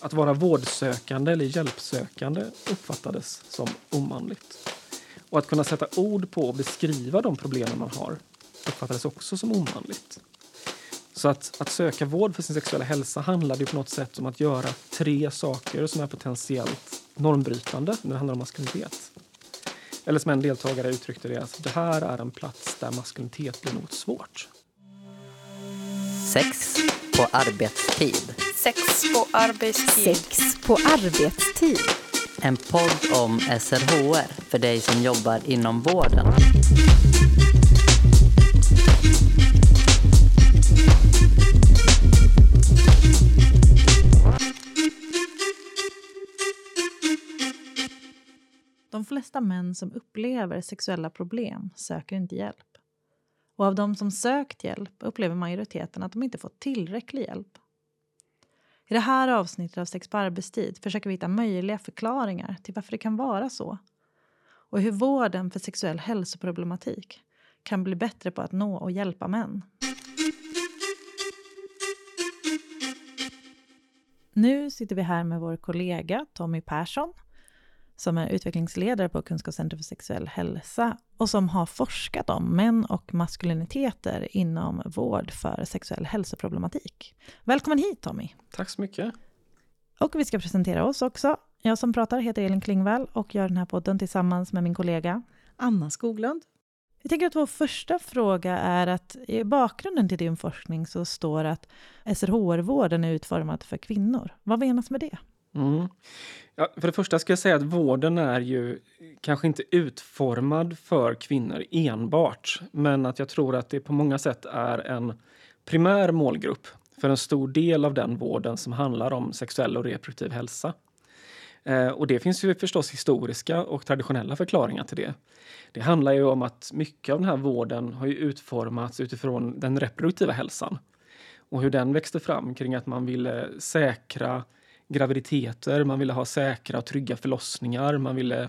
att vara vårdsökande eller hjälpsökande uppfattades som omanligt. Och att kunna sätta ord på och beskriva de problemen man har uppfattades också som omanligt. Så att, att söka vård för sin sexuella hälsa handlade på något sätt om att göra tre saker som är potentiellt normbrytande när det handlar om maskulinitet. Eller som en deltagare uttryckte det, att det här är en plats där maskulinitet blir något svårt. Sex på arbetstid. Sex på arbetstid. Sex på arbetstid. En podd om SRHR för dig som jobbar inom vården. De flesta män som upplever sexuella problem söker inte hjälp. Och av de som sökt hjälp upplever majoriteten att de inte fått tillräcklig hjälp. I det här avsnittet av Sex på arbetstid försöker vi hitta möjliga förklaringar till varför det kan vara så och hur vården för sexuell hälsoproblematik kan bli bättre på att nå och hjälpa män. Nu sitter vi här med vår kollega Tommy Persson som är utvecklingsledare på Kunskapscentrum för sexuell hälsa och som har forskat om män och maskuliniteter inom vård för sexuell hälsoproblematik. Välkommen hit Tommy! Tack så mycket. Och vi ska presentera oss också. Jag som pratar heter Elin Klingvall och gör den här podden tillsammans med min kollega Anna Skoglund. Jag tänker att vår första fråga är att i bakgrunden till din forskning så står att SRHR-vården är utformad för kvinnor. Vad menas med det? Mm. Ja, för det första ska jag säga att vården är ju kanske inte utformad för kvinnor enbart, men att jag tror att det på många sätt är en primär målgrupp för en stor del av den vården som handlar om sexuell och reproduktiv hälsa. Eh, och det finns ju förstås historiska och traditionella förklaringar till det. Det handlar ju om att mycket av den här vården har ju utformats utifrån den reproduktiva hälsan och hur den växte fram kring att man ville säkra graviditeter, man ville ha säkra och trygga förlossningar, man ville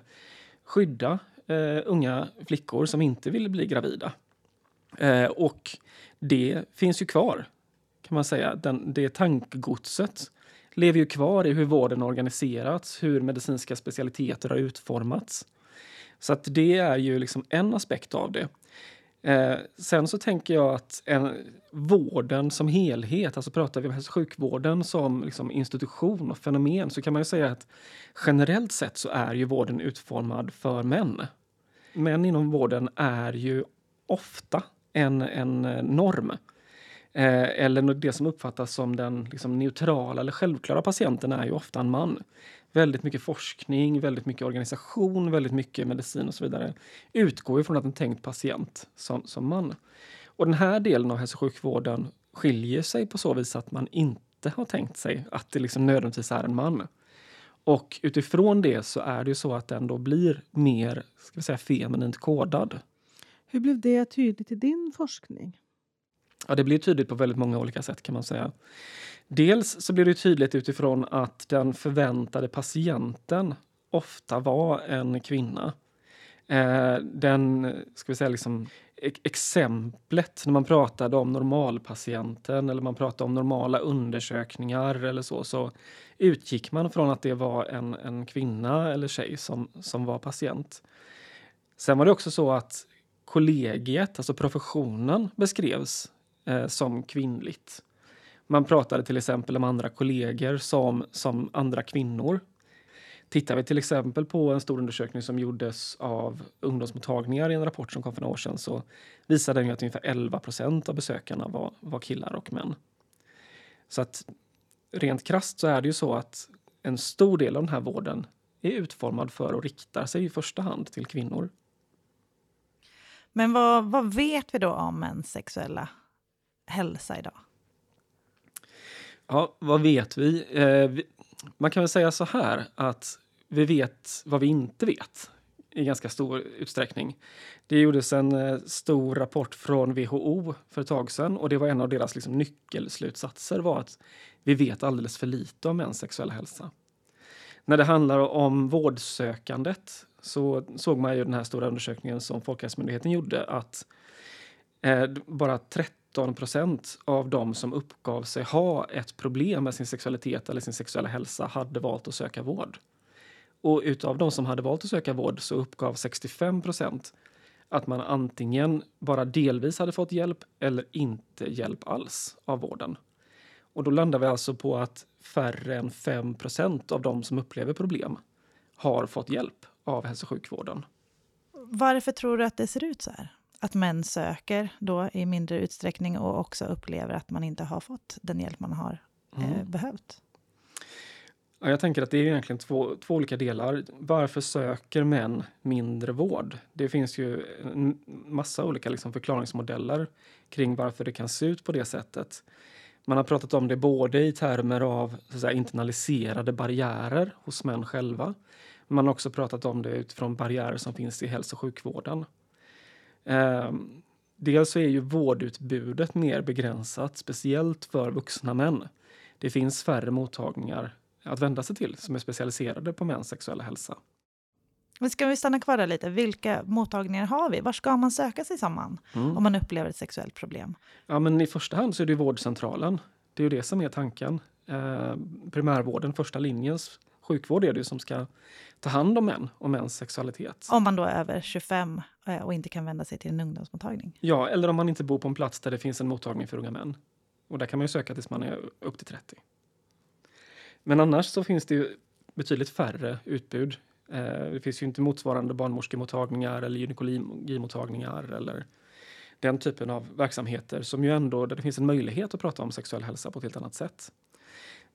skydda eh, unga flickor som inte ville bli gravida. Eh, och det finns ju kvar, kan man säga. Den, det tankegodset lever ju kvar i hur vården organiserats, hur medicinska specialiteter har utformats. Så att det är ju liksom en aspekt av det. Eh, sen så tänker jag att en, vården som helhet, alltså pratar vi om hälso och sjukvården som liksom institution och fenomen, så kan man ju säga att generellt sett så är ju vården utformad för män. Män inom vården är ju ofta en, en eh, norm. Eh, eller det som uppfattas som den liksom, neutrala eller självklara patienten är ju ofta en man väldigt mycket forskning, väldigt mycket organisation, väldigt mycket medicin och så vidare utgår från att en tänkt patient som, som man. Och den här delen av hälso och sjukvården skiljer sig på så vis att man inte har tänkt sig att det liksom nödvändigtvis är en man. Och utifrån det så är det ju så att den då blir mer ska vi säga, feminint kodad. Hur blev det tydligt i din forskning? Ja, det blir tydligt på väldigt många olika sätt kan man säga. Dels så blir det tydligt utifrån att den förväntade patienten ofta var en kvinna. Eh, den, ska vi säga liksom, e-, exemplet när man pratade om normalpatienten eller man pratade om normala undersökningar eller så, så utgick man från att det var en, en kvinna eller tjej som, som var patient. Sen var det också så att kollegiet, alltså professionen, beskrevs eh, som kvinnligt. Man pratade till exempel om andra kollegor som, som andra kvinnor. Tittar vi till exempel på en stor undersökning som gjordes av ungdomsmottagningar i en rapport som kom för några år sedan så visade den att ungefär 11 procent av besökarna var, var killar och män. Så att rent krast så är det ju så att en stor del av den här vården är utformad för och riktar sig i första hand till kvinnor. Men vad, vad vet vi då om mäns sexuella hälsa idag? Ja, vad vet vi? Eh, vi? Man kan väl säga så här att vi vet vad vi inte vet i ganska stor utsträckning. Det gjordes en eh, stor rapport från WHO för ett tag sedan och det var en av deras liksom, nyckelslutsatser var att vi vet alldeles för lite om mäns sexuella hälsa. När det handlar om vårdsökandet så såg man ju den här stora undersökningen som Folkhälsomyndigheten gjorde att eh, bara 30 13 procent av de som uppgav sig ha ett problem med sin sexualitet eller sin sexuella hälsa hade valt att söka vård. Och utav de som hade valt att söka vård så uppgav 65 procent att man antingen bara delvis hade fått hjälp eller inte hjälp alls av vården. Och då landar vi alltså på att färre än 5 procent av de som upplever problem har fått hjälp av hälso och sjukvården. Varför tror du att det ser ut så här? Att män söker då i mindre utsträckning och också upplever att man inte har fått den hjälp man har eh, Mm. behövt? Ja, jag tänker att det är egentligen två, två olika delar. Varför söker män mindre vård? Det finns ju en massa olika liksom förklaringsmodeller kring varför det kan se ut på det sättet. Man har pratat om det både i termer av säga, internaliserade barriärer hos män själva. Man har också pratat om det utifrån barriärer som finns i hälso och sjukvården. Ehm, dels så är ju vårdutbudet mer begränsat, speciellt för vuxna män. Det finns färre mottagningar att vända sig till som är specialiserade på mäns sexuella hälsa. Men ska vi stanna kvar där lite? Vilka mottagningar har vi? Var ska man söka sig samman om man upplever ett sexuellt problem? Ja, men I första hand så är det vårdcentralen. Det är ju det som är tanken. Eh, primärvården, första linjens sjukvård är det som ska ta hand om män och mäns sexualitet. Om man då är över 25 eh, och inte kan vända sig till en ungdomsmottagning. Ja, eller om man inte bor på en plats där det finns en mottagning för unga män. Och där kan man ju söka tills man är upp till 30. Men annars så finns det ju betydligt färre utbud. Eh, det finns ju inte motsvarande barnmorskemottagningar eller gynekologimottagningar eller den typen av verksamheter som ju ändå där det finns en möjlighet att prata om sexuell hälsa på ett helt annat sätt.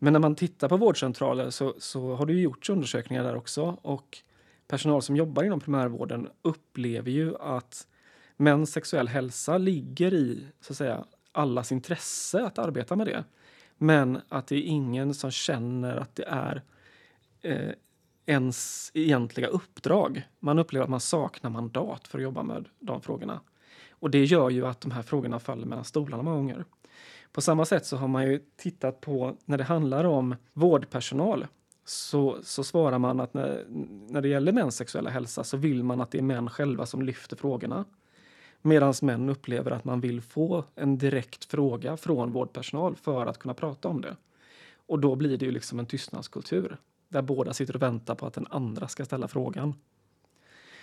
Men när man tittar på vårdcentraler så, så har det ju gjorts undersökningar där också och personal som jobbar inom primärvården upplever ju att mäns sexuell hälsa ligger i så att säga, allas intresse att arbeta med det. Men att det är ingen som känner att det är eh, ens egentliga uppdrag. Man upplever att man saknar mandat för att jobba med de frågorna. Och det gör ju att de här frågorna faller mellan stolarna många gånger. På samma sätt så har man ju tittat på när det handlar om vårdpersonal så, så svarar man att när, när det gäller mäns sexuella hälsa så vill man att det är män själva som lyfter frågorna. Medan män upplever att man vill få en direkt fråga från vårdpersonal för att kunna prata om det. Och då blir det ju liksom en tystnadskultur där båda sitter och väntar på att den andra ska ställa frågan.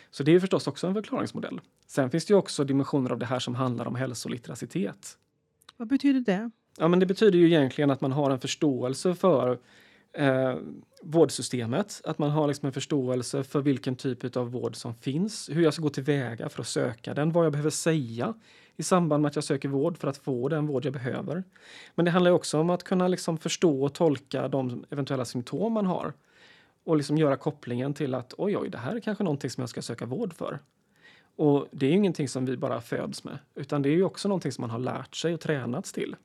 Så det är förstås också en förklaringsmodell. Sen finns det ju också dimensioner av det här som handlar om hälsolitteracitet. Vad betyder det? Ja, men det betyder ju egentligen att man har en förståelse för eh, vårdsystemet. Att man har liksom en förståelse för vilken typ av vård som finns, hur jag ska gå tillväga för att söka den, vad jag behöver säga i samband med att jag söker vård för att få den vård jag behöver. Men det handlar också om att kunna liksom förstå och tolka de eventuella symptom man har och liksom göra kopplingen till att oj, oj, det här är kanske någonting som jag ska söka vård för. Och det är ju ingenting som vi bara föds med, utan det är ju också någonting som man har lärt sig och tränats till.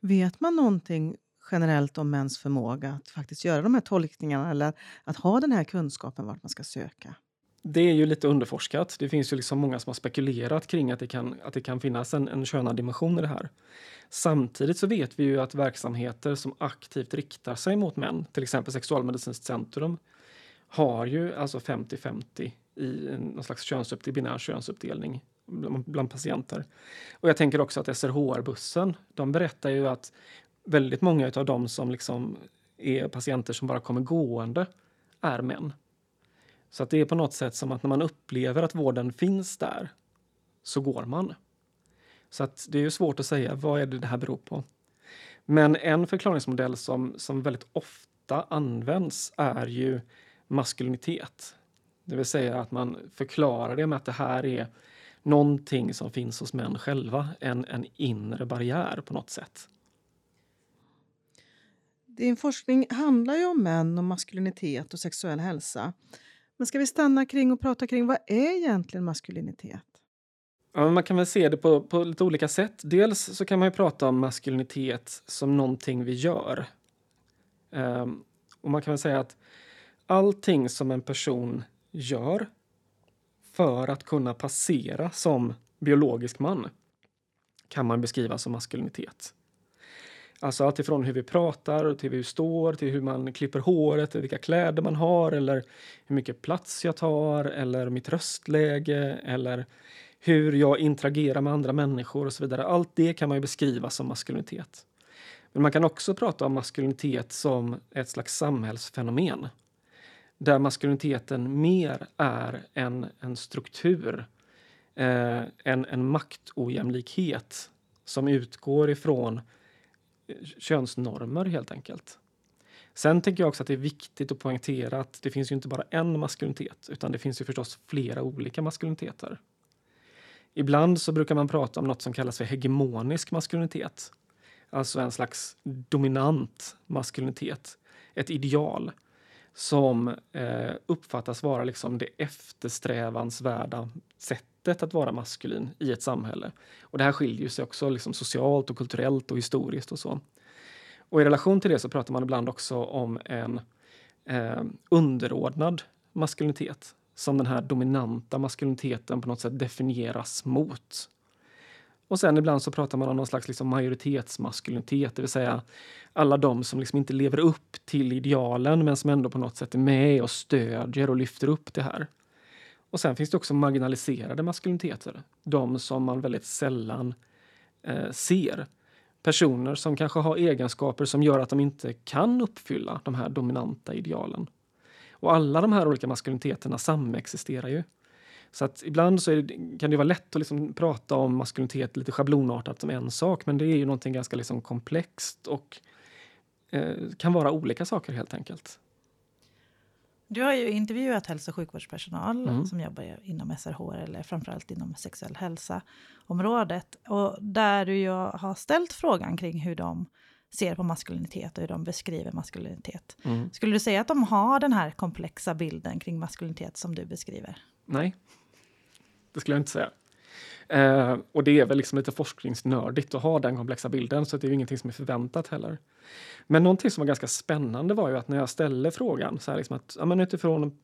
Vet man någonting generellt om mäns förmåga att faktiskt göra de här tolkningarna eller att ha den här kunskapen vart man ska söka? Det är ju lite underforskat. Det finns ju liksom många som har spekulerat kring att det kan, att det kan finnas en, en könad dimension i det här. Samtidigt så vet vi ju att verksamheter som aktivt riktar sig mot män, till exempel Sexualmedicinskt centrum, har ju alltså 50-50 i någon slags könsuppdelning, binär könsuppdelning bland, bland patienter. Och jag tänker också att SRHR-bussen, de berättar ju att väldigt många av dem som liksom är patienter som bara kommer gående är män. Så att det är på något sätt som att när man upplever att vården finns där så går man. Så att det är ju svårt att säga vad är det det här beror på. Men en förklaringsmodell som, som väldigt ofta används är ju maskulinitet. Det vill säga att man förklarar det med att det här är någonting som finns hos män själva, en, en inre barriär på något sätt. Din forskning handlar ju om män och maskulinitet och sexuell hälsa. Men ska vi stanna kring och prata kring vad är egentligen maskulinitet? Ja, man kan väl se det på, på lite olika sätt. Dels så kan man ju prata om maskulinitet som någonting vi gör. Ehm, och man kan väl säga att allting som en person gör för att kunna passera som biologisk man kan man beskriva som maskulinitet. Alltså allt ifrån hur vi pratar till hur vi står, till hur man klipper håret, till vilka kläder man har eller hur mycket plats jag tar eller mitt röstläge eller hur jag interagerar med andra människor och så vidare. Allt det kan man ju beskriva som maskulinitet. Men man kan också prata om maskulinitet som ett slags samhällsfenomen. Där maskuliniteten mer är en, en struktur, eh, en, en maktojämlikhet som utgår ifrån eh, könsnormer helt enkelt. Sen tänker jag också att det är viktigt att poängtera att det finns ju inte bara en maskulinitet utan det finns ju förstås flera olika maskuliniteter. Ibland så brukar man prata om något som kallas för hegemonisk maskulinitet. Alltså en slags dominant maskulinitet, ett ideal som eh, uppfattas vara liksom det eftersträvansvärda sättet att vara maskulin i ett samhälle. Och det här skiljer sig också liksom socialt och kulturellt och historiskt och så. Och i relation till det så pratar man ibland också om en eh, underordnad maskulinitet som den här dominanta maskuliniteten på något sätt definieras mot. Och sen ibland så pratar man om någon slags liksom majoritetsmaskulinitet, det vill säga alla de som liksom inte lever upp till idealen men som ändå på något sätt är med och stödjer och lyfter upp det här. Och sen finns det också marginaliserade maskuliniteter, de som man väldigt sällan eh, ser. Personer som kanske har egenskaper som gör att de inte kan uppfylla de här dominanta idealen. Och alla de här olika maskuliniteterna samexisterar ju. Så att ibland så det, kan det vara lätt att liksom prata om maskulinitet lite schablonartat som en sak, men det är ju någonting ganska liksom komplext och eh, kan vara olika saker helt enkelt. Du har ju intervjuat hälso och sjukvårdspersonal Mm. som jobbar inom SRHR eller framförallt inom sexuell hälsa-området. Och där du ju har ställt frågan kring hur de ser på maskulinitet och hur de beskriver maskulinitet. Mm. Skulle du säga att de har den här komplexa bilden kring maskulinitet som du beskriver? Nej, det skulle jag inte säga. Eh, och det är väl liksom lite forskningsnördigt att ha den komplexa bilden, så det är ju ingenting som är förväntat heller. Men någonting som var ganska spännande var ju att när jag ställde frågan, så här liksom att, ja, men utifrån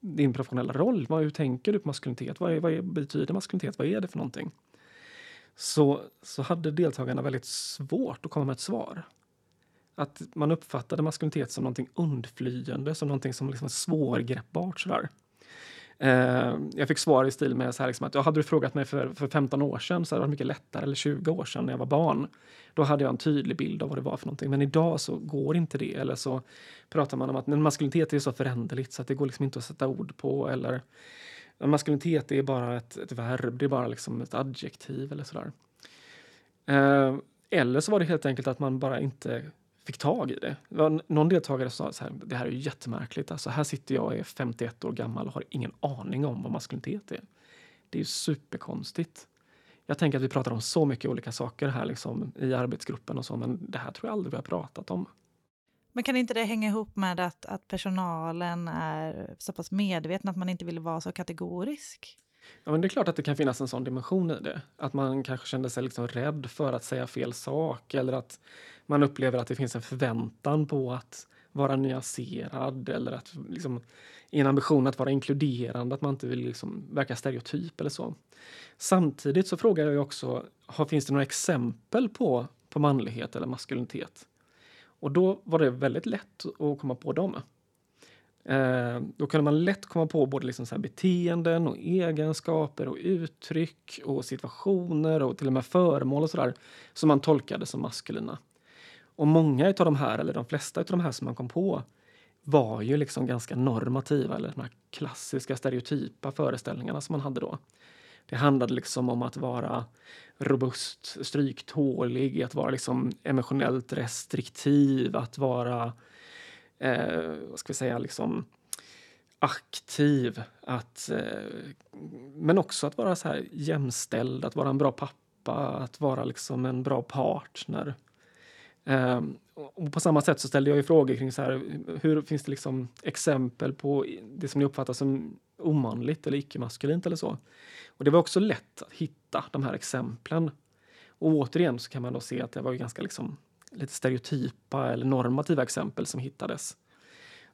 din professionella roll, vad, hur tänker du på maskulinitet? Vad, är, vad är, betyder maskulinitet? Vad är det för någonting? Så, så hade deltagarna väldigt svårt att komma med ett svar. Att man uppfattade maskulinitet som någonting undflyende, som någonting som liksom svårgreppbart sådär. Eh, jag fick svar i stil med så här liksom att jag hade du frågat mig för, för 15 år sedan så hade det varit mycket lättare, eller 20 år sedan när jag var barn. Då hade jag en tydlig bild av vad det var för någonting. Men idag så går inte det. Eller så pratar man om att men maskulinitet är så föränderligt så att det går liksom inte att sätta ord på. Eller men maskulinitet är bara ett, ett verb, det är bara liksom ett adjektiv eller sådär. Eh, eller så var det helt enkelt att man bara inte fick tag i det. någon deltagare sa så här, det här är ju jättemärkligt. Alltså, här sitter jag och är 51 år gammal och har ingen aning om vad maskulinitet är. Det är ju superkonstigt. Jag tänker att vi pratar om så mycket olika saker här liksom, i arbetsgruppen och så, men det här tror jag aldrig vi har pratat om. Men kan inte det hänga ihop med att, att personalen är så pass medveten att man inte vill vara så kategorisk? Ja, men det är klart att det kan finnas en sån dimension i det. Att man kanske kände sig liksom rädd för att säga fel sak eller att man upplever att det finns en förväntan på att vara nyanserad eller att liksom, i en ambition att vara inkluderande, att man inte vill liksom verka stereotyp eller så. Samtidigt så frågar jag ju också, har, finns det några exempel på, på manlighet eller maskulinitet? Och då var det väldigt lätt att komma på dem. Eh, då kunde man lätt komma på både liksom så här beteenden och egenskaper och uttryck och situationer och till och med föremål och sådär som man tolkade som maskulina. Och många av de här, eller de flesta av de här som man kom på var ju liksom ganska normativa eller de här klassiska stereotypa föreställningarna som man hade då. Det handlade liksom om att vara robust, stryktålig, att vara liksom emotionellt restriktiv, att vara eh, vad ska vi säga, liksom aktiv. Att, eh, men också att vara så här jämställd, att vara en bra pappa, att vara liksom en bra partner. Eh, och på samma sätt så ställde jag ju frågor kring så här, hur finns det liksom exempel på det som ni uppfattar som omanligt eller icke-maskulint eller så. Och det var också lätt att hitta de här exemplen. Och återigen så kan man då se att det var ju ganska liksom lite stereotypa eller normativa exempel som hittades.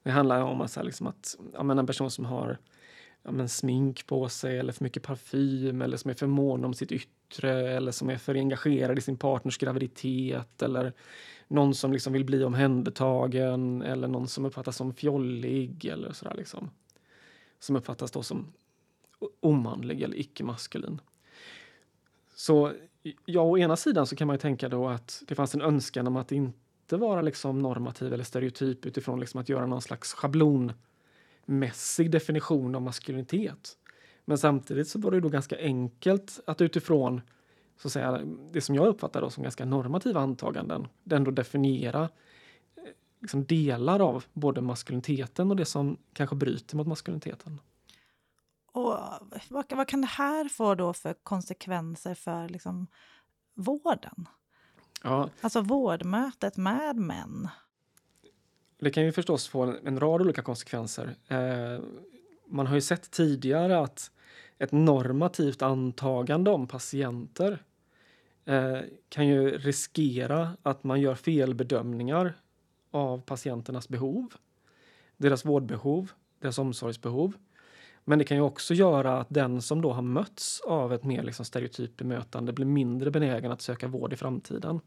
Det handlar om att, så här, liksom att ja, men en person som har ja, men smink på sig eller för mycket parfym eller som är för mån om sitt yttre eller som är för engagerad i sin partners graviditet eller någon som liksom vill bli omhändertagen eller någon som uppfattas som fjollig eller sådär liksom. Som uppfattas då som omanlig eller icke-maskulin. Så ja, å ena sidan så kan man ju tänka då att det fanns en önskan om att inte vara liksom normativ eller stereotyp utifrån liksom att göra någon slags schablon schablonmässig definition av maskulinitet. Men samtidigt så var det då ganska enkelt att utifrån så att säga, det som jag uppfattar då som ganska normativa antaganden ändå definiera eh, liksom delar av både maskuliniteten och det som kanske bryter mot maskuliniteten. Och vad, vad kan det här få då för konsekvenser för liksom, vården? Ja, Alltså vårdmötet med män det kan ju förstås få en, en rad olika konsekvenser. Eh, man har ju sett tidigare att ett normativt antagande om patienter eh, kan ju riskera att man gör felbedömningar av patienternas behov, deras vårdbehov, deras omsorgsbehov. Men det kan ju också göra att den som då har mötts av ett mer liksom stereotypt bemötande blir mindre benägen att söka vård i framtiden.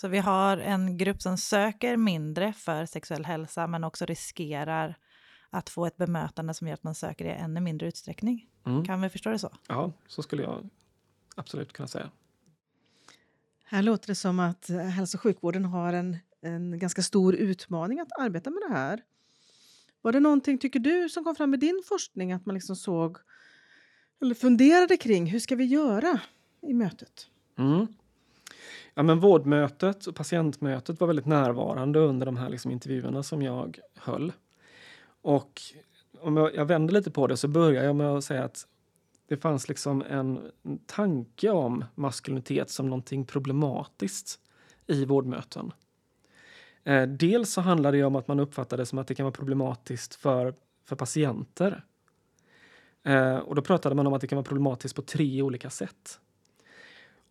Så vi har en grupp som söker mindre för sexuell hälsa men också riskerar att få ett bemötande som gör att man söker det i ännu mindre utsträckning. Mm. Kan vi förstå det så? Ja, så skulle jag absolut kunna säga. Här låter det som att eh, hälso och sjukvården har en, en ganska stor utmaning att arbeta med det här. Var det någonting, tycker du, som kom fram i din forskning att man liksom såg eller funderade kring hur ska vi göra i mötet? Mm. Ja, men vårdmötet och patientmötet var väldigt närvarande under de här liksom intervjuerna som jag höll. Och om jag, jag vänder lite på det så börjar jag med att säga att det fanns liksom en tanke om maskulinitet som någonting problematiskt i vårdmöten. Eh, dels så handlar det om att man uppfattade det som att det kan vara problematiskt för, för patienter. Eh, och då pratade man om att det kan vara problematiskt på tre olika sätt.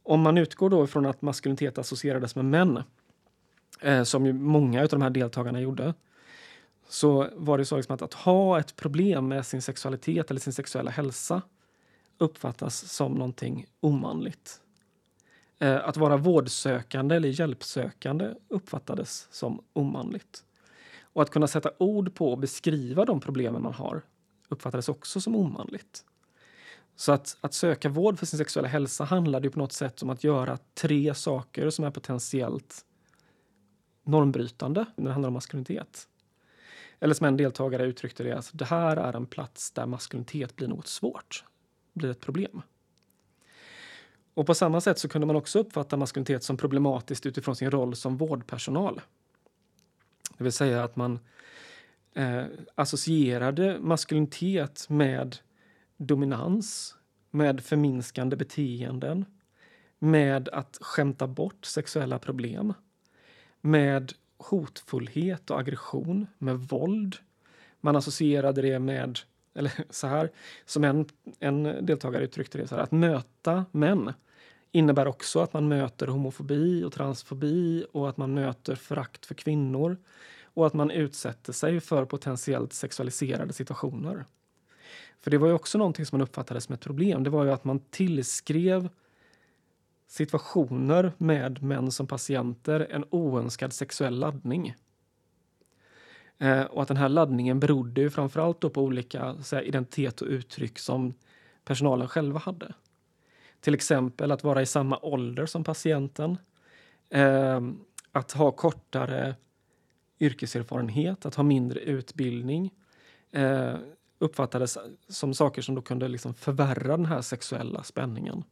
Om man utgår då från att maskulinitet associerades med män, eh, som ju många av de här deltagarna gjorde, så var det så liksom att, att ha ett problem med sin sexualitet eller sin sexuella hälsa uppfattas som någonting omanligt. Eh, att vara vårdsökande eller hjälpsökande uppfattades som omanligt. Och att kunna sätta ord på och beskriva de problemen man har uppfattades också som omanligt. Så att, att söka vård för sin sexuella hälsa handlade ju på något sätt om att göra tre saker som är potentiellt normbrytande när det handlar om maskulinitet. Eller som en deltagare uttryckte det, alltså, det här är en plats där maskulinitet blir något svårt, blir ett problem. Och på samma sätt så kunde man också uppfatta maskulinitet som problematiskt utifrån sin roll som vårdpersonal. Det vill säga att man eh, associerade maskulinitet med dominans, med förminskande beteenden, med att skämta bort sexuella problem, med hotfullhet och aggression, med våld. Man associerade det med, eller så här, som en, en deltagare uttryckte det, så här, att möta män innebär också att man möter homofobi och transfobi och att man möter förakt för kvinnor och att man utsätter sig för potentiellt sexualiserade situationer. För det var ju också någonting som man uppfattade som ett problem. Det var ju att man tillskrev situationer med män som patienter en oönskad sexuell laddning. Eh, och att den här laddningen berodde ju framförallt då på olika så här, identitet och uttryck som personalen själva hade. Till exempel att vara i samma ålder som patienten. Eh, att ha kortare yrkeserfarenhet, att ha mindre utbildning. Eh, uppfattades som saker som då kunde liksom förvärra den här sexuella spänningen.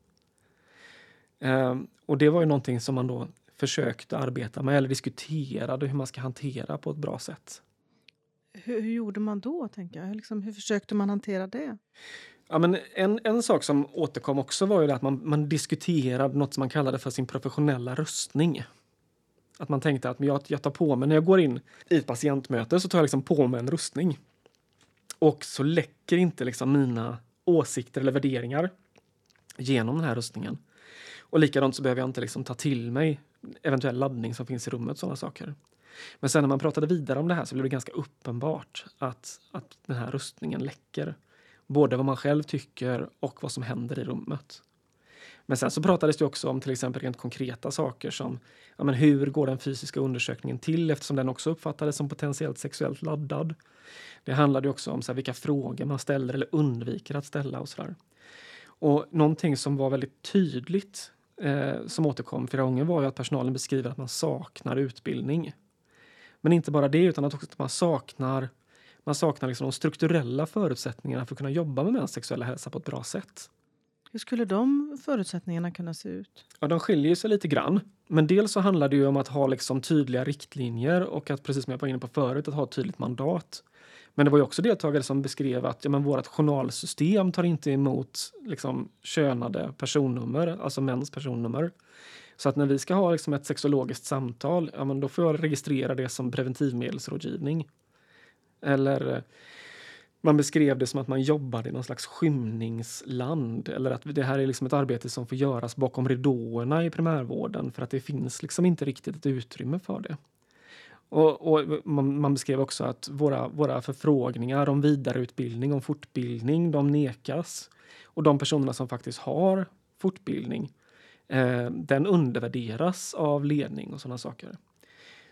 Eh, och det var ju någonting som man då försökte arbeta med eller diskuterade hur man ska hantera på ett bra sätt. Hur, hur gjorde man då, tänker jag? Liksom, hur försökte man hantera det? Ja, men en, en sak som återkom också var ju att man, man diskuterade något som man kallade för sin professionella rustning. Att man tänkte att jag, jag tar på mig, när jag går in i ett patientmöte så tar jag liksom på mig en rustning. Och så läcker inte liksom mina åsikter eller värderingar genom den här rustningen. Och likadant så behöver jag inte liksom ta till mig eventuell laddning som finns i rummet. sådana saker. Men sen när man pratade vidare om det här så blev det ganska uppenbart att, att den här rustningen läcker. Både vad man själv tycker och vad som händer i rummet. Men sen så pratades det också om till exempel rent konkreta saker som ja, men hur går den fysiska undersökningen till eftersom den också uppfattades som potentiellt sexuellt laddad. Det handlade också om så här, vilka frågor man ställer eller undviker att ställa och sådär. Och någonting som var väldigt tydligt eh, som återkom flera gånger var ju att personalen beskriver att man saknar utbildning. Men inte bara det, utan att också att man saknar, man saknar liksom de strukturella förutsättningarna för att kunna jobba med mäns sexuella hälsa på ett bra sätt. Hur skulle de förutsättningarna kunna se ut? Ja, de skiljer sig lite grann. Men dels så handlar det ju om att ha liksom tydliga riktlinjer och att, precis som jag var inne på förut, att ha ett tydligt mandat. Men det var ju också deltagare som beskrev att ja, men vårt journalsystem tar inte emot liksom, könade personnummer, alltså mäns personnummer. Så att när vi ska ha liksom, ett sexologiskt samtal, ja, men då får jag registrera det som preventivmedelsrådgivning. Eller man beskrev det som att man jobbade i någon slags skymningsland eller att det här är liksom ett arbete som får göras bakom ridåerna i primärvården för att det finns liksom inte riktigt ett utrymme för det. Och, och man, man, beskrev också att våra, våra förfrågningar om vidareutbildning, om fortbildning, de nekas. Och de personerna som faktiskt har fortbildning, eh, den undervärderas av ledning och sådana saker.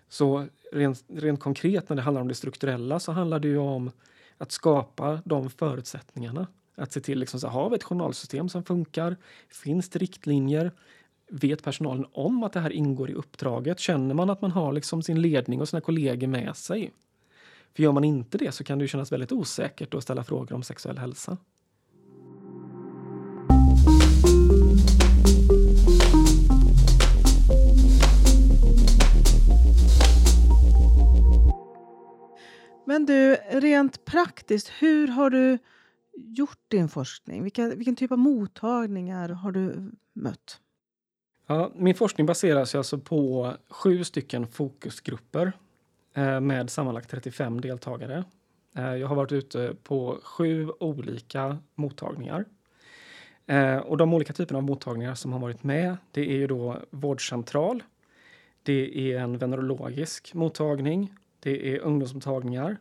Så rent, rent konkret när det handlar om det strukturella så handlar det ju om att skapa de förutsättningarna. Att se till liksom så har vi ett journalsystem som funkar? Finns det riktlinjer? Vet personalen om att det här ingår i uppdraget? Känner man att man har liksom sin ledning och sina kollegor med sig? För gör man inte det så kan det kännas väldigt osäkert att ställa frågor om sexuell hälsa. Men du, rent praktiskt, hur har du gjort din forskning? Vilka, vilken typ av mottagningar har du mött? Ja, min forskning baseras alltså på sju stycken fokusgrupper eh, med sammanlagt 35 deltagare. Eh, jag har varit ute på sju olika mottagningar. Eh, och de olika typerna av mottagningar som har varit med, det är ju då vårdcentral, det är en venerologisk mottagning, det är ungdomsmottagningar.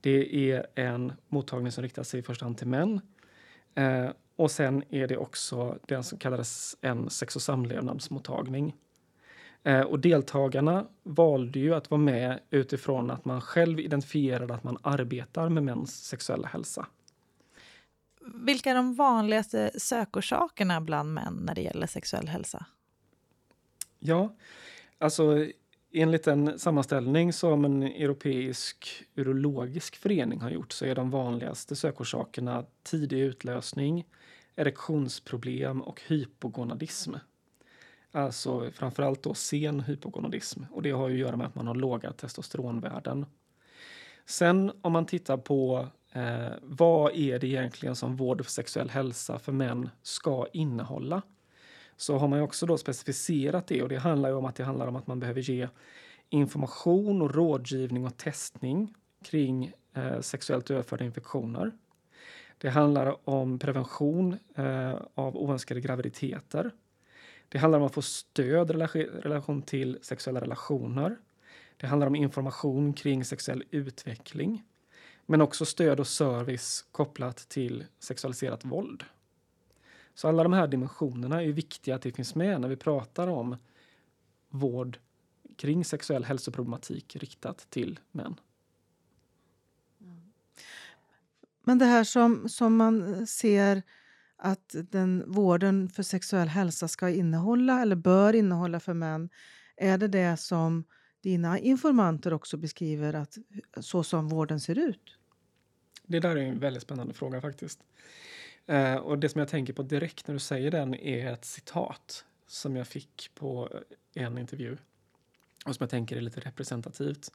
Det är en mottagning som riktar sig i första hand till män. Eh, och sen är det också den som kallades en sex och samlevnadsmottagning. Eh, och deltagarna valde ju att vara med utifrån att man själv identifierade att man arbetar med mäns sexuella hälsa. Vilka är de vanligaste sökorsakerna bland män när det gäller sexuell hälsa? Ja, alltså Enligt en sammanställning som en europeisk urologisk förening har gjort så är de vanligaste sökorsakerna tidig utlösning, erektionsproblem och hypogonadism. Alltså framförallt då sen hypogonadism och det har ju att göra med att man har låga testosteronvärden. Sen om man tittar på eh, vad är det egentligen som vård för sexuell hälsa för män ska innehålla? Så har man också då specificerat det och det handlar ju om att det handlar om att man behöver ge information och rådgivning och testning kring eh, sexuellt överförda infektioner. Det handlar om prevention eh, av oönskade graviditeter. Det handlar om att få stöd i relation till sexuella relationer. Det handlar om information kring sexuell utveckling. Men också stöd och service kopplat till sexualiserat våld. Så alla de här dimensionerna är viktiga att det finns med när vi pratar om vård kring sexuell hälsoproblematik riktat till män. Men det här som, som man ser att den vården för sexuell hälsa ska innehålla eller bör innehålla för män, är det det som dina informanter också beskriver att så som vården ser ut? Det där är en väldigt spännande fråga faktiskt. Eh, och det som jag tänker på direkt när du säger den är ett citat som jag fick på eh, en intervju och som jag tänker är lite representativt.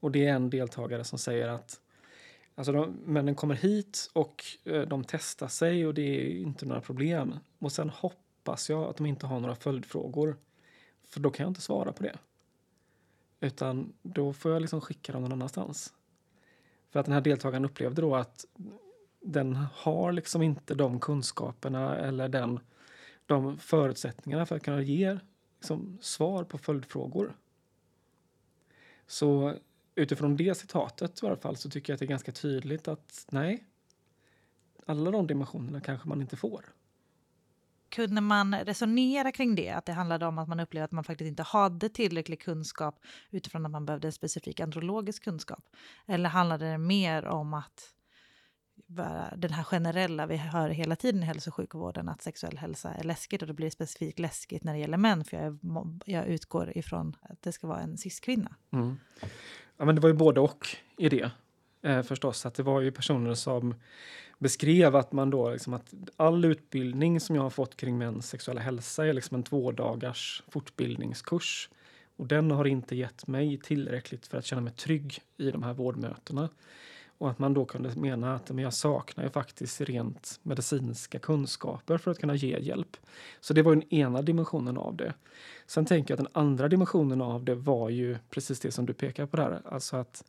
Och det är en deltagare som säger att alltså de, männen kommer hit och eh, de testar sig och det är inte några problem. Och sen hoppas jag att de inte har några följdfrågor. För då kan jag inte svara på det. Utan då får jag liksom skicka dem någon annanstans. För att den här deltagaren upplevde då att den har liksom inte de kunskaperna eller den, de förutsättningarna för att kunna ge liksom, svar på följdfrågor. Så utifrån det citatet i alla fall så tycker jag att det är ganska tydligt att nej, alla de dimensionerna kanske man inte får. Kunde man resonera kring det? Att det handlade om att man upplevde att man faktiskt inte hade tillräcklig kunskap utifrån att man behövde specifik andrologisk kunskap? Eller handlade det mer om att bara den här generella, vi hör hela tiden i hälso och sjukvården att sexuell hälsa är läskigt och det blir specifikt läskigt när det gäller män för jag, är, jag utgår ifrån att det ska vara en cis-kvinna. Mm. Ja, men det var ju både och i det eh, förstås. Att det var ju personer som beskrev att man då liksom att all utbildning som jag har fått kring mäns sexuella hälsa är liksom en två dagars fortbildningskurs. Och den har inte gett mig tillräckligt för att känna mig trygg i de här vårdmötena. Och att man då kunde mena att men jag saknar ju faktiskt rent medicinska kunskaper för att kunna ge hjälp. Så det var den ena dimensionen av det. Sen tänker jag att den andra dimensionen av det var ju precis det som du pekar på där. Alltså att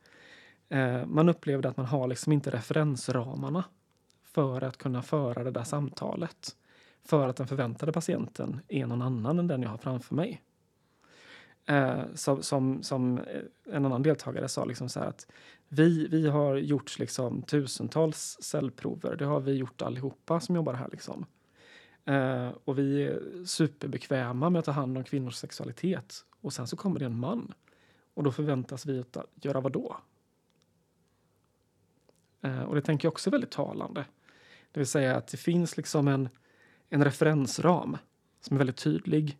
eh, man upplevde att man har liksom inte referensramarna för att kunna föra det där samtalet. För att den förväntade patienten är någon annan än den jag har framför mig. Eh, som, som, som, eh, en annan deltagare sa liksom så att vi, vi har gjort liksom tusentals cellprover. Det har vi gjort allihopa som jobbar här. Liksom. Eh, och vi är superbekväma med att ta hand om kvinnors sexualitet. Och sen så kommer det en man. Och då förväntas vi att göra vad då? Eh, och det tänker jag också är väldigt talande. Det vill säga att det finns liksom en, en referensram som är väldigt tydlig.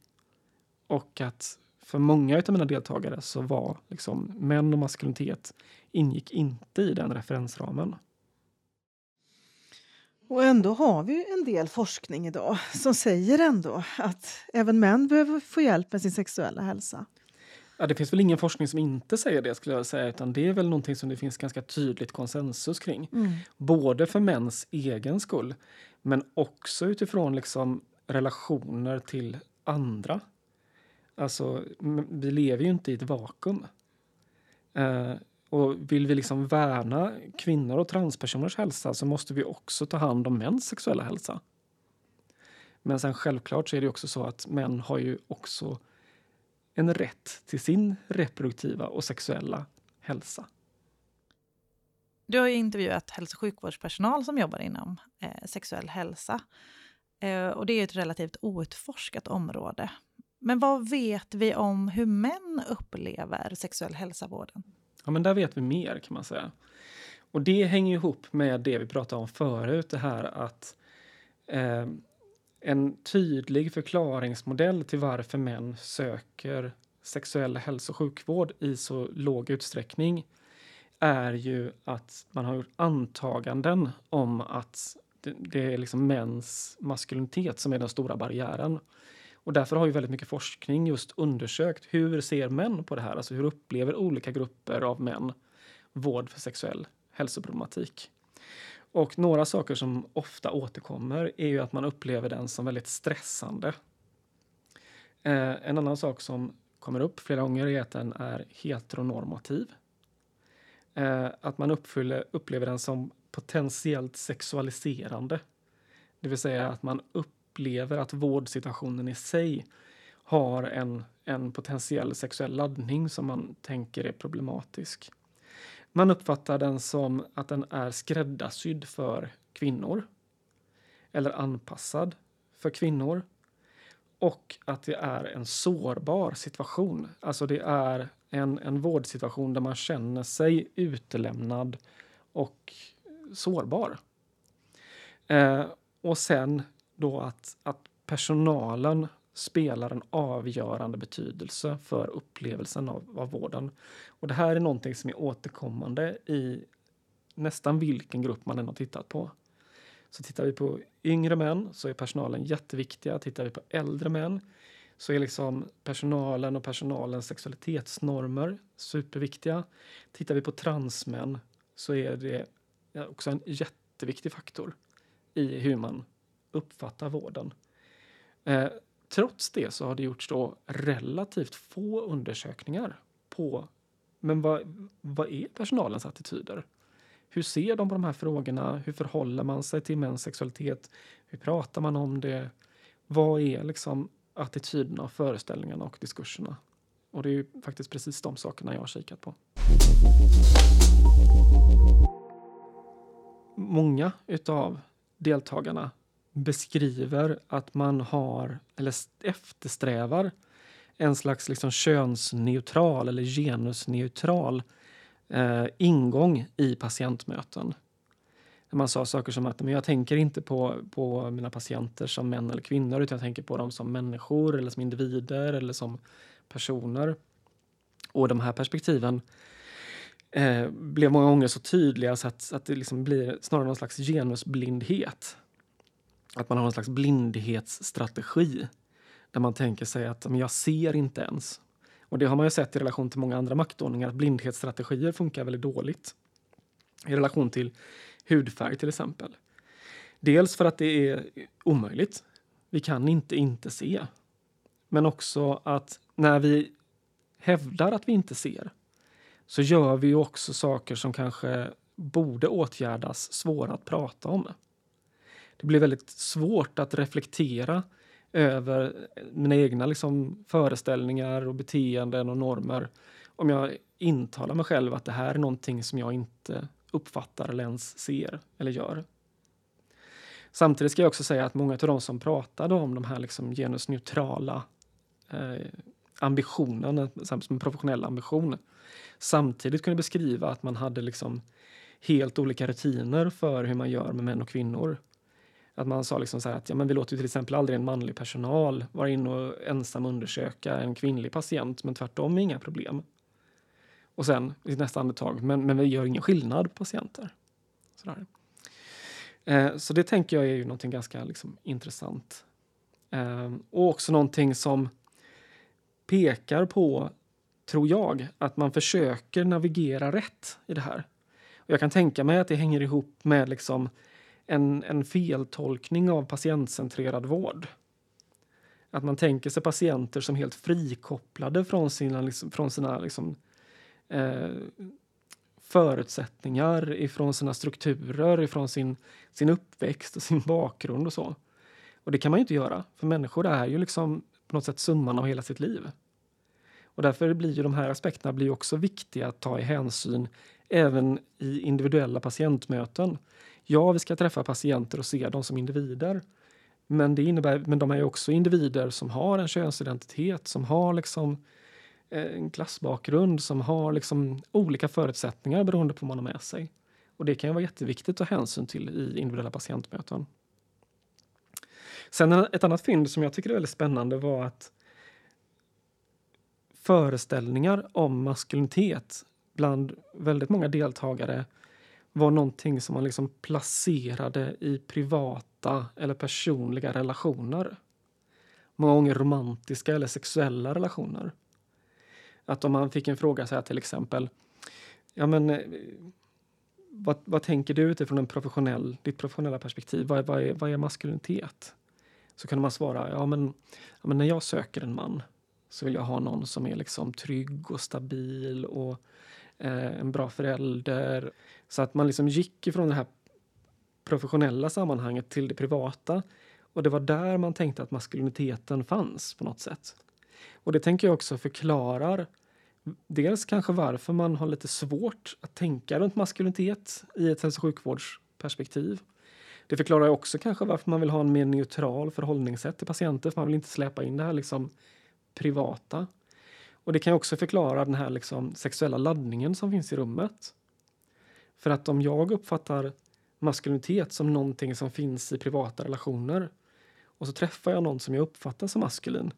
Och att för många av mina deltagare så var liksom män och maskulinitet ingick inte i den referensramen. Och ändå har vi en del forskning idag som säger ändå att även män behöver få hjälp med sin sexuella hälsa. Ja, det finns väl ingen forskning som inte säger det skulle jag säga, utan det är väl någonting som det finns ganska tydligt konsensus kring. Mm. Både för mäns egen skull, men också utifrån liksom relationer till andra. Alltså, vi lever ju inte i ett vakuum. Eh, och vill vi liksom värna kvinnor och transpersoners hälsa så måste vi också ta hand om mäns sexuella hälsa. Men sen självklart så är det också så att män har ju också en rätt till sin reproduktiva och sexuella hälsa. Du har intervjuat hälso och sjukvårdspersonal som jobbar inom eh, sexuell hälsa. Eh, och det är ett relativt outforskat område. Men vad vet vi om hur män upplever sexuell hälsovården? Ja, men där vet vi mer kan man säga. Och det hänger ihop med det vi pratade om förut, det här att eh, en tydlig förklaringsmodell till varför män söker sexuell hälso och sjukvård i så låg utsträckning är ju att man har gjort antaganden om att det, det är liksom mäns maskulinitet som är den stora barriären. Och därför har ju väldigt mycket forskning just undersökt hur ser män på det här? Alltså hur upplever olika grupper av män vård för sexuell hälsoproblematik? Och några saker som ofta återkommer är ju att man upplever den som väldigt stressande. Eh, en annan sak som kommer upp flera gånger är att den är heteronormativ. Eh, att man uppfyller, upplever den som potentiellt sexualiserande. Det vill säga att man upplever att vårdsituationen i sig har en, en potentiell sexuell laddning som man tänker är problematisk. Man uppfattar den som att den är skräddarsydd för kvinnor. Eller anpassad för kvinnor. Och att det är en sårbar situation. Alltså det är en, en vårdsituation där man känner sig utelämnad och sårbar. Eh, och sen då att, att personalen spelar en avgörande betydelse för upplevelsen av, av vården. Och det här är någonting som är återkommande i nästan vilken grupp man än har tittat på. Så tittar vi på yngre män så är personalen jätteviktiga. Tittar vi på äldre män så är liksom personalen och personalens sexualitetsnormer superviktiga. Tittar vi på transmän så är det också en jätteviktig faktor i hur man uppfattar vården. Eh, Trots det så har det gjorts då relativt få undersökningar på men vad, vad är personalens attityder? Hur ser de på de här frågorna? Hur förhåller man sig till mäns sexualitet? Hur pratar man om det? Vad är liksom attityderna, föreställningarna och diskurserna? Och det är ju faktiskt precis de sakerna jag har kikat på. Många utav deltagarna beskriver att man har, eller eftersträvar, en slags liksom könsneutral eller genusneutral eh, ingång i patientmöten. Man sa saker som att men jag tänker inte på, på mina patienter som män eller kvinnor utan jag tänker på dem som människor eller som individer eller som personer. Och de här perspektiven eh, blev många gånger så tydliga så att, att det liksom blir snarare någon slags genusblindhet. Att man har en slags blindhetsstrategi där man tänker sig att men jag ser inte ens. Och det har man ju sett i relation till många andra maktordningar att blindhetsstrategier funkar väldigt dåligt. I relation till hudfärg till exempel. Dels för att det är omöjligt. Vi kan inte inte se. Men också att när vi hävdar att vi inte ser så gör vi också saker som kanske borde åtgärdas svåra att prata om. Det blir väldigt svårt att reflektera över mina egna liksom, föreställningar och beteenden och normer om jag intalar mig själv att det här är någonting som jag inte uppfattar eller ens ser eller gör. Samtidigt ska jag också säga att många av de som pratade om de här liksom genusneutrala eh, ambitionen, som en professionell ambition, samtidigt kunde beskriva att man hade liksom helt olika rutiner för hur man gör med män och kvinnor. Att man sa liksom så att ja, men vi låter till exempel aldrig en manlig personal vara inne och ensam undersöka en kvinnlig patient, men tvärtom inga problem. Och sen i nästa andetag, men, men vi gör ingen skillnad på patienter. Sådär. Eh, så det tänker jag är ju någonting ganska liksom, intressant. Eh, och också någonting som pekar på, tror jag, att man försöker navigera rätt i det här. Och jag kan tänka mig att det hänger ihop med liksom en, en feltolkning av patientcentrerad vård. Att man tänker sig patienter som helt frikopplade från sina, liksom, från sina liksom, eh, förutsättningar, ifrån sina strukturer, ifrån sin, sin uppväxt och sin bakgrund och så. Och det kan man ju inte göra, för människor är ju liksom på något sätt summan av hela sitt liv. Och därför blir ju de här aspekterna blir också viktiga att ta i hänsyn även i individuella patientmöten. Ja, vi ska träffa patienter och se dem som individer. Men, det innebär, men de är också individer som har en könsidentitet, som har liksom eh, en klassbakgrund, som har liksom olika förutsättningar beroende på vad man har med sig. Och det kan ju vara jätteviktigt att ta hänsyn till i individuella patientmöten. Sen ett annat fynd som jag tycker är väldigt spännande var att föreställningar om maskulinitet bland väldigt många deltagare var någonting som man liksom placerade i privata eller personliga relationer. Många gånger romantiska eller sexuella relationer. Att om man fick en fråga så här till exempel, ja men eh, vad, vad tänker du utifrån en professionell, ditt professionella perspektiv? Vad, vad, är, vad är maskulinitet? Så kunde man svara, ja men, ja men när jag söker en man så vill jag ha någon som är liksom trygg och stabil och eh, en bra förälder. Så att man liksom gick ifrån det här professionella sammanhanget till det privata. Och det var där man tänkte att maskuliniteten fanns på något sätt. Och det tänker jag också förklarar dels kanske varför man har lite svårt att tänka runt maskulinitet i ett hälso och sjukvårdsperspektiv. Det förklarar också kanske varför man vill ha en mer neutral förhållningssätt till patienter, för man vill inte släpa in det här liksom privata. Och det kan också förklara den här liksom sexuella laddningen som finns i rummet. För att om jag uppfattar maskulinitet som någonting som finns i privata relationer och så träffar jag någon som jag uppfattar som maskulin,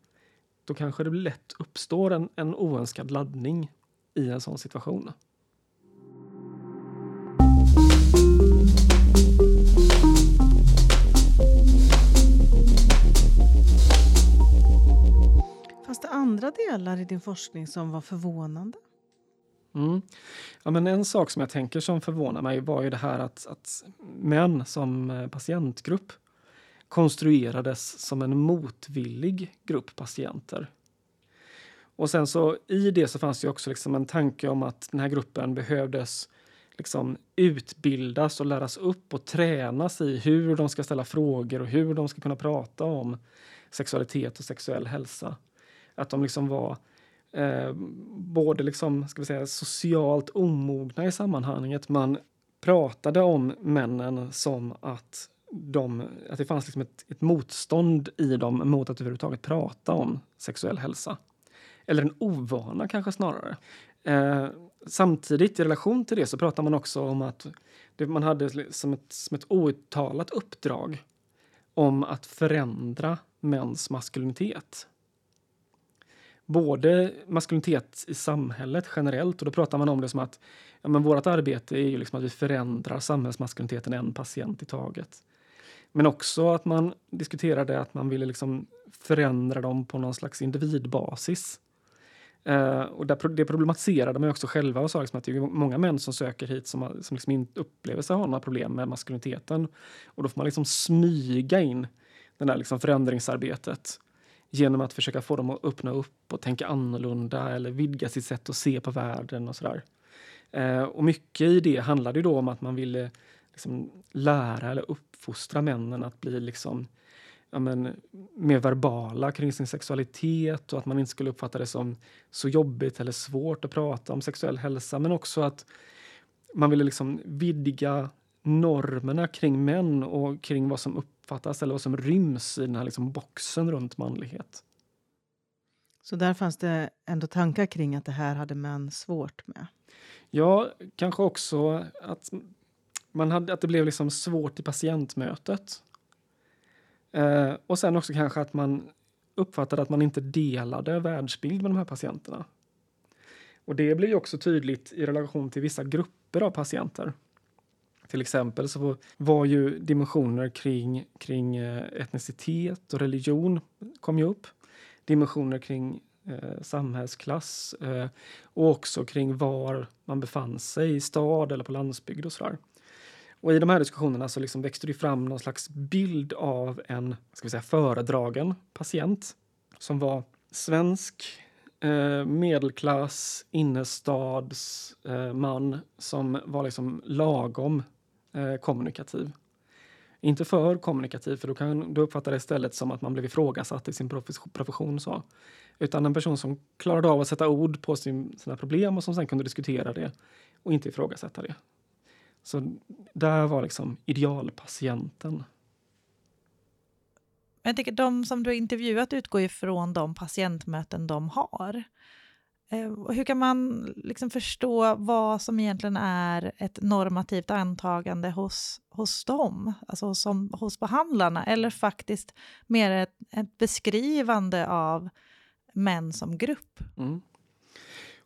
då kanske det lätt uppstår en, en oönskad laddning i en sån situation. Fanns det andra delar i din forskning som var förvånande? Mm. Ja, men en sak som jag tänker som förvånar mig var ju det här att, att män som eh, patientgrupp konstruerades som en motvillig grupp patienter. Och sen så i det så fanns det också liksom en tanke om att den här gruppen behövdes liksom utbildas och läras upp och tränas i hur de ska ställa frågor och hur de ska kunna prata om sexualitet och sexuell hälsa. Att de liksom var eh, både liksom, ska vi säga, socialt omogna i sammanhanget. Man pratade om männen som att, de, att det fanns liksom ett, ett motstånd i dem mot att överhuvudtaget prata om sexuell hälsa. Eller en ovana kanske snarare. Eh, samtidigt i relation till det så pratar man också om att det, man hade som ett, som ett outtalat uppdrag om att förändra mäns maskulinitet. Både maskulinitet i samhället generellt och då pratar man om det som att ja, men vårt arbete är ju liksom att vi förändrar samhällsmaskuliniteten en patient i taget. Men också att man diskuterade att man ville liksom förändra dem på någon slags individbasis. Uh, och där, det problematiserade man också själva och sa liksom att det är många män som söker hit som, som liksom inte upplever sig ha några problem med maskuliniteten. Och då får man liksom smyga in det där liksom förändringsarbetet genom att försöka få dem att öppna upp och tänka annorlunda eller vidga sitt sätt att se på världen och sådär. Eh, och mycket i det handlade då om att man ville liksom lära eller uppfostra männen att bli liksom ja, men, mer verbala kring sin sexualitet och att man inte skulle uppfatta det som så jobbigt eller svårt att prata om sexuell hälsa. Men också att man ville liksom vidga normerna kring män och kring vad som uppfattas eller vad som ryms i den här liksom boxen runt manlighet. Så där fanns det ändå tankar kring att det här hade män svårt med? Ja, kanske också att, man hade, att det blev liksom svårt i patientmötet. Eh, och sen också kanske att man uppfattade att man inte delade världsbild med de här patienterna. Och det blir också tydligt i relation till vissa grupper av patienter. Till exempel så var ju dimensioner kring, kring eh, etnicitet och religion kom ju upp. Dimensioner kring eh, samhällsklass eh, och också kring var man befann sig, i stad eller på landsbygd och sådär. Och i de här diskussionerna så liksom växte det fram någon slags bild av en ska vi säga, föredragen patient som var svensk, eh, medelklass, innerstadsman eh, som var liksom lagom eh, kommunikativ. Inte för kommunikativ, för då kan du uppfatta det istället som att man blev ifrågasatt i sin profession. Så. Utan en person som klarade av att sätta ord på sin, sina problem och som sen kunde diskutera det och inte ifrågasätta det. Så där var liksom idealpatienten. Jag tycker de som du har intervjuat utgår ifrån de patientmöten de har. Eh, hur kan man liksom förstå vad som egentligen är ett normativt antagande hos, hos dem, alltså som, hos behandlarna, eller faktiskt mer ett, ett beskrivande av män som grupp? Mm.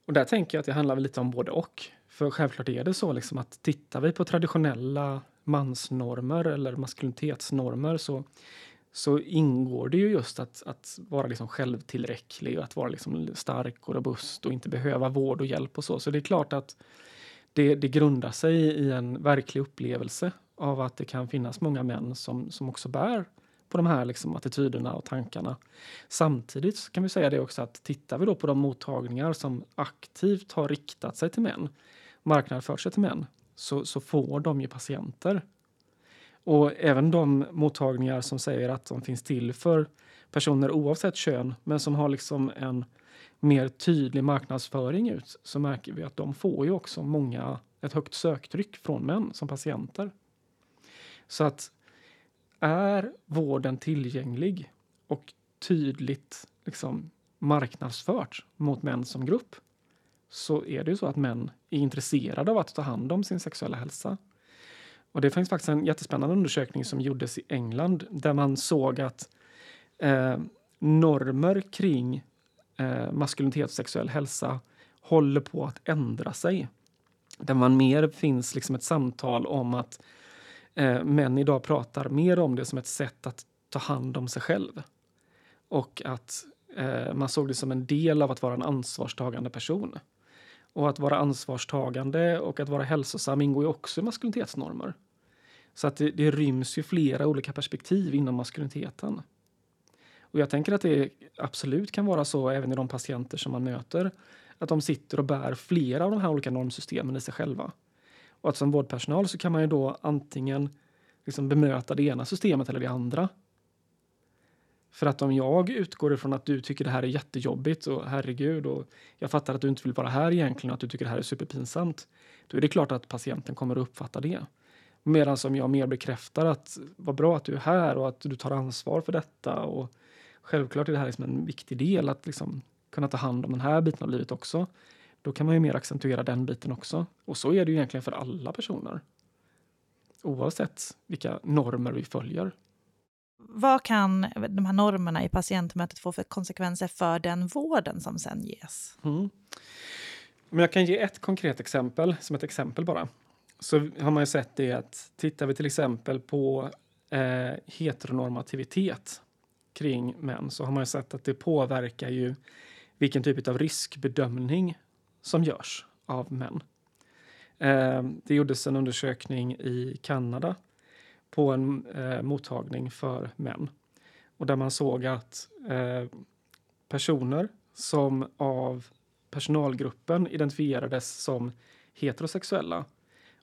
Och där tänker jag att det handlar lite om både och. För självklart är det så liksom att tittar vi på traditionella mansnormer eller maskulinitetsnormer så, så ingår det ju just att, att vara liksom självtillräcklig och att vara liksom stark och robust och inte behöva vård och hjälp och så. Så det är klart att det, det grundar sig i en verklig upplevelse av att det kan finnas många män som, som också bär på de här liksom attityderna och tankarna. Samtidigt kan vi säga det också att tittar vi då på de mottagningar som aktivt har riktat sig till män marknadsför sig till män så, så får de ju patienter. Och även de mottagningar som säger att de finns till för personer oavsett kön men som har liksom en mer tydlig marknadsföring ut så märker vi att de får ju också många, ett högt söktryck från män som patienter. Så att är vården tillgänglig och tydligt liksom marknadsfört mot män som grupp så är det ju så att män är intresserade av att ta hand om sin sexuella hälsa. Och det finns faktiskt en jättespännande undersökning som gjordes i England där man såg att eh, normer kring eh, maskulinitet och sexuell hälsa håller på att ändra sig. Där man mer finns liksom ett samtal om att eh, män idag pratar mer om det som ett sätt att ta hand om sig själv. Och att eh, man såg det som en del av att vara en ansvarstagande person. Och att vara ansvarstagande och att vara hälsosam ingår ju också i maskulinitetsnormer. Så att det, det ryms ju flera olika perspektiv inom maskuliniteten. Och jag tänker att det absolut kan vara så även i de patienter som man möter att de sitter och bär flera av de här olika normsystemen i sig själva. Och att som vårdpersonal så kan man ju då antingen liksom bemöta det ena systemet eller det andra. För att om jag utgår ifrån att du tycker det här är jättejobbigt och herregud och jag fattar att du inte vill vara här egentligen och att du tycker det här är superpinsamt. Då är det klart att patienten kommer att uppfatta det. Medan som jag mer bekräftar att vad bra att du är här och att du tar ansvar för detta och självklart är det här liksom en viktig del att liksom kunna ta hand om den här biten av livet också. då kan man ju mer accentuera den biten också. Och så är det ju egentligen för alla personer. Oavsett vilka normer vi följer. Vad kan de här normerna i patientmötet få för konsekvenser för den vården som sen ges? Mm. Men jag kan ge ett konkret exempel, som ett exempel bara. Så har man ju sett det att tittar vi till exempel på eh, heteronormativitet kring män så har man ju sett att det påverkar ju vilken typ av riskbedömning som görs av män. Eh, det gjordes en undersökning i Kanada på en eh, mottagning för män och där man såg att eh, personer som av personalgruppen identifierades som heterosexuella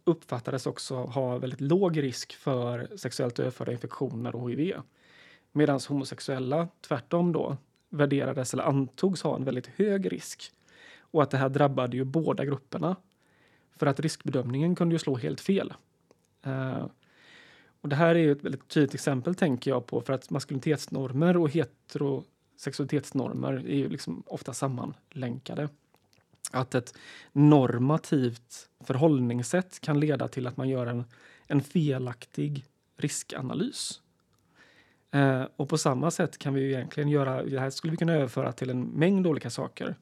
uppfattades också ha väldigt låg risk för sexuellt överförda infektioner och hiv. Medan homosexuella tvärtom då värderades eller antogs ha en väldigt hög risk. Och att det här drabbade ju båda grupperna. För att riskbedömningen kunde ju slå helt fel. Eh, och det här är ju ett väldigt tydligt exempel tänker jag på för att maskulinitetsnormer och heterosexualitetsnormer är ju liksom ofta sammanlänkade. Att ett normativt förhållningssätt kan leda till att man gör en, en felaktig riskanalys. Eh, och på samma sätt kan vi ju egentligen göra, det här skulle vi kunna överföra till en mängd olika saker.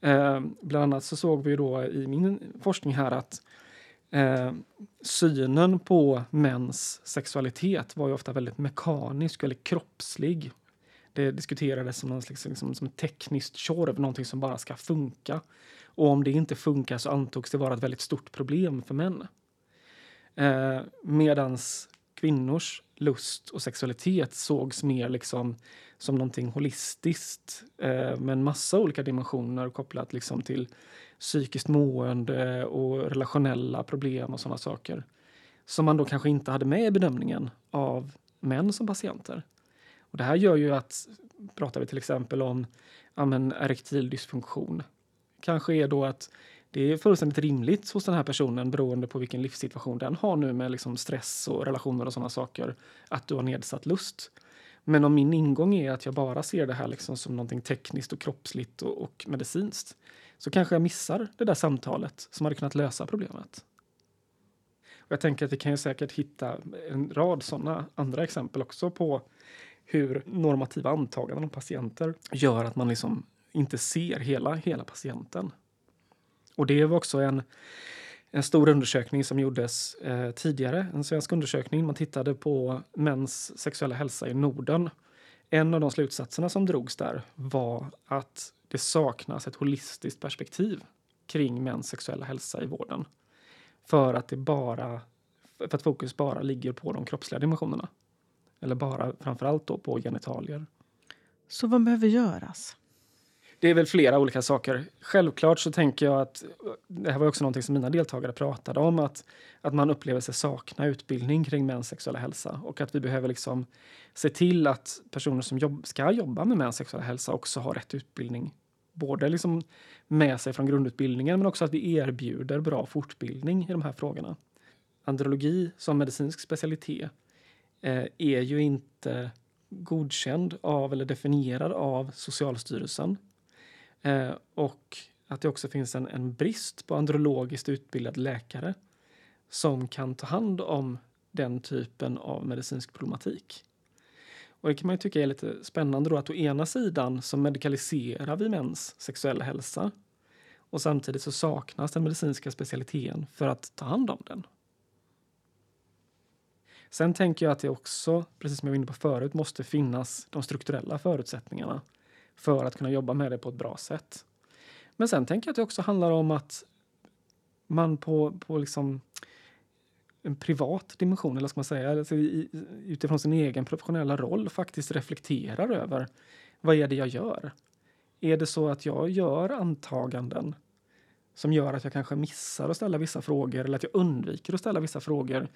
Eh, bland annat så såg vi då i min forskning här att eh, synen på mäns sexualitet var ju ofta väldigt mekanisk eller kroppslig. Det diskuterades som, någon slags, liksom, som ett tekniskt tjorv, någonting som bara ska funka. Och om det inte funkar så antogs det vara ett väldigt stort problem för män. Eh, medans kvinnors lust och sexualitet sågs mer liksom som någonting holistiskt eh, med en massa olika dimensioner kopplat liksom till psykiskt mående och relationella problem och sådana saker. Som man då kanske inte hade med i bedömningen av män som patienter. Och det här gör ju att, pratar vi till exempel om ja, men erektil dysfunktion, kanske är då att det är fullständigt rimligt hos den här personen beroende på vilken livssituation den har nu med liksom stress och relationer och sådana saker, att du har nedsatt lust. Men om min ingång är att jag bara ser det här liksom som någonting tekniskt och kroppsligt och, och medicinskt så kanske jag missar det där samtalet som hade kunnat lösa problemet. Och jag tänker att vi kan ju säkert hitta en rad sådana andra exempel också på hur normativa antaganden om patienter gör att man liksom inte ser hela, hela patienten. Och det var också en, en stor undersökning som gjordes eh, tidigare, en svensk undersökning. Man tittade på mäns sexuella hälsa i Norden. En av de slutsatserna som drogs där var att det saknas ett holistiskt perspektiv kring mäns sexuella hälsa i vården. För att det bara för att fokus bara ligger på de kroppsliga dimensionerna. Eller bara framförallt då på genitalier. Så vad behöver göras? Det är väl flera olika saker. Självklart så tänker jag att det här var också någonting som mina deltagare pratade om att, att man upplever sig sakna utbildning kring mäns sexuella hälsa och att vi behöver liksom se till att personer som jobb, ska jobba med mäns sexuella hälsa också har rätt utbildning. Både liksom med sig från grundutbildningen men också att vi erbjuder bra fortbildning i de här frågorna. Andrologi som medicinsk specialitet eh, är ju inte godkänd av eller definierad av Socialstyrelsen. Eh, och att det också finns en, en brist på andrologiskt utbildade läkare som kan ta hand om den typen av medicinsk problematik. Och det kan man ju tycka är lite spännande då att å ena sidan så medikaliserar vi mäns sexuella hälsa och samtidigt så saknas den medicinska specialiteten för att ta hand om den. Sen tänker jag att det också, precis som jag var inne på förut, måste finnas de strukturella förutsättningarna för att kunna jobba med det på ett bra sätt. Men sen tänker jag att det också handlar om att man på, på liksom en privat dimension, eller ska man säga, alltså i, utifrån sin egen professionella roll faktiskt reflekterar över vad är det jag gör? Är det så att jag gör antaganden som gör att jag kanske missar att ställa vissa frågor eller att jag undviker att ställa vissa frågor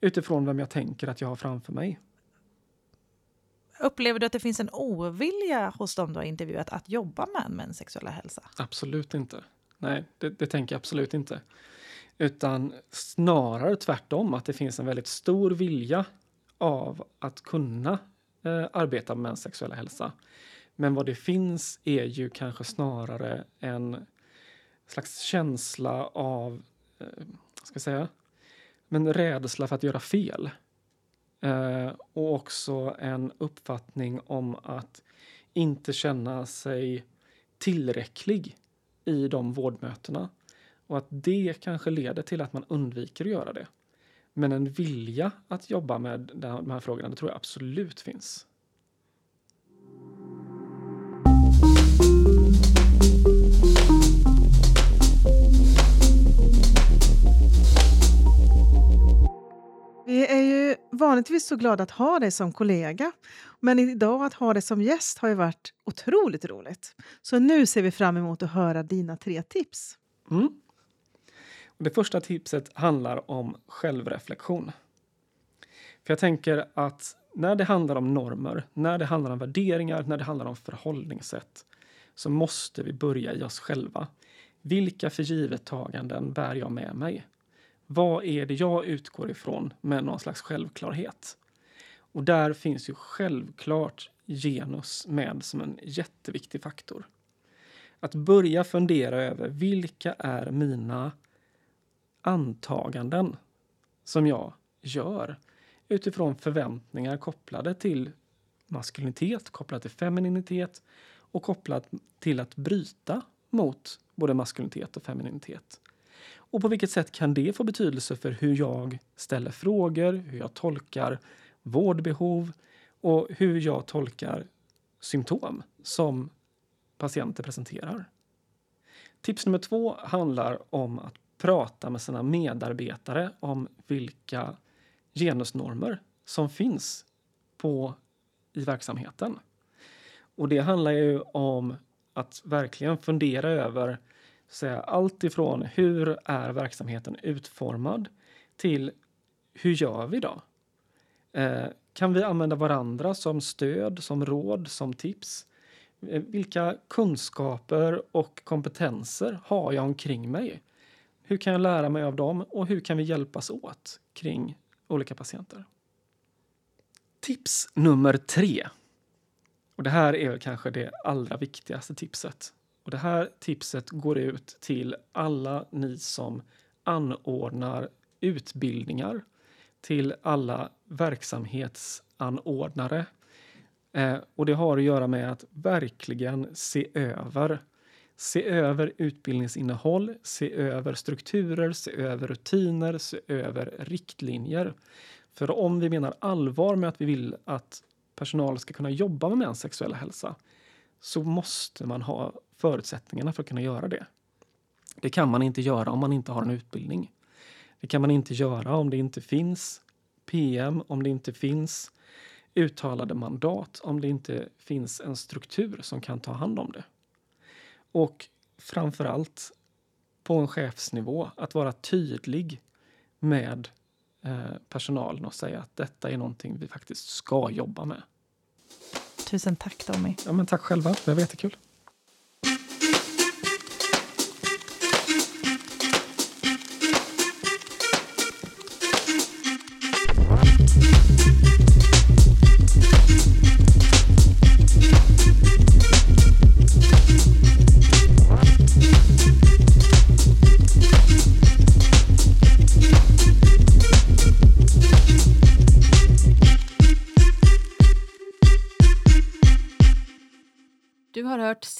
utifrån vem jag tänker att jag har framför mig? Upplever du att det finns en ovilja hos dem du har intervjuat att jobba med mäns sexuella hälsa? Absolut inte. Nej, det, det tänker jag absolut inte. Utan snarare tvärtom, att det finns en väldigt stor vilja av att kunna eh, arbeta med mäns sexuella hälsa. Men vad det finns är ju kanske snarare en slags känsla av, eh, ska jag säga, men rädsla för att göra fel. Eh, och också en uppfattning om att inte känna sig tillräcklig i de vårdmötena. Och att det kanske leder till att man undviker att göra det. Men en vilja att jobba med de här frågorna, det tror jag absolut finns. Vi är ju vanligtvis så glada att ha dig som kollega. Men idag att ha dig som gäst har ju varit otroligt roligt. Så nu ser vi fram emot att höra dina tre tips. Mm. Det första tipset handlar om självreflektion. För jag tänker att när det handlar om normer, när det handlar om värderingar, när det handlar om förhållningssätt så måste vi börja i oss själva. Vilka förgivettaganden bär jag med mig? Vad är det jag utgår ifrån med någon slags självklarhet? Och där finns ju självklart genus med som en jätteviktig faktor. Att börja fundera över vilka är mina antaganden som jag gör utifrån förväntningar kopplade till maskulinitet, kopplat till femininitet och kopplat till att bryta mot både maskulinitet och femininitet. Och på vilket sätt kan det få betydelse för hur jag ställer frågor, hur jag tolkar vårdbehov och hur jag tolkar symptom som patienter presenterar. Tips nummer två handlar om att prata med sina medarbetare om vilka genusnormer som finns på, i verksamheten. Och det handlar ju om att verkligen fundera över säga, allt ifrån hur är verksamheten utformad till hur gör vi då? Eh, kan vi använda varandra som stöd, som råd, som tips? Eh, vilka kunskaper och kompetenser har jag omkring mig? Hur kan jag lära mig av dem och hur kan vi hjälpas åt kring olika patienter? Tips nummer tre. Och det här är kanske det allra viktigaste tipset. Och det här tipset går ut till alla ni som anordnar utbildningar till alla verksamhetsanordnare. Eh, och det har att göra med att verkligen se över. Se över utbildningsinnehåll, se över strukturer, se över rutiner, se över riktlinjer. För om vi menar allvar med att vi vill att personal ska kunna jobba med mäns sexuella hälsa så måste man ha förutsättningarna för att kunna göra det. Det kan man inte göra om man inte har en utbildning. Det kan man inte göra om det inte finns PM, om det inte finns uttalade mandat, om det inte finns en struktur som kan ta hand om det. Och framför allt på en chefsnivå, att vara tydlig med eh, personalen och säga att detta är någonting vi faktiskt ska jobba med. Tusen tack Tommy. Ja, men tack själva, det var jättekul.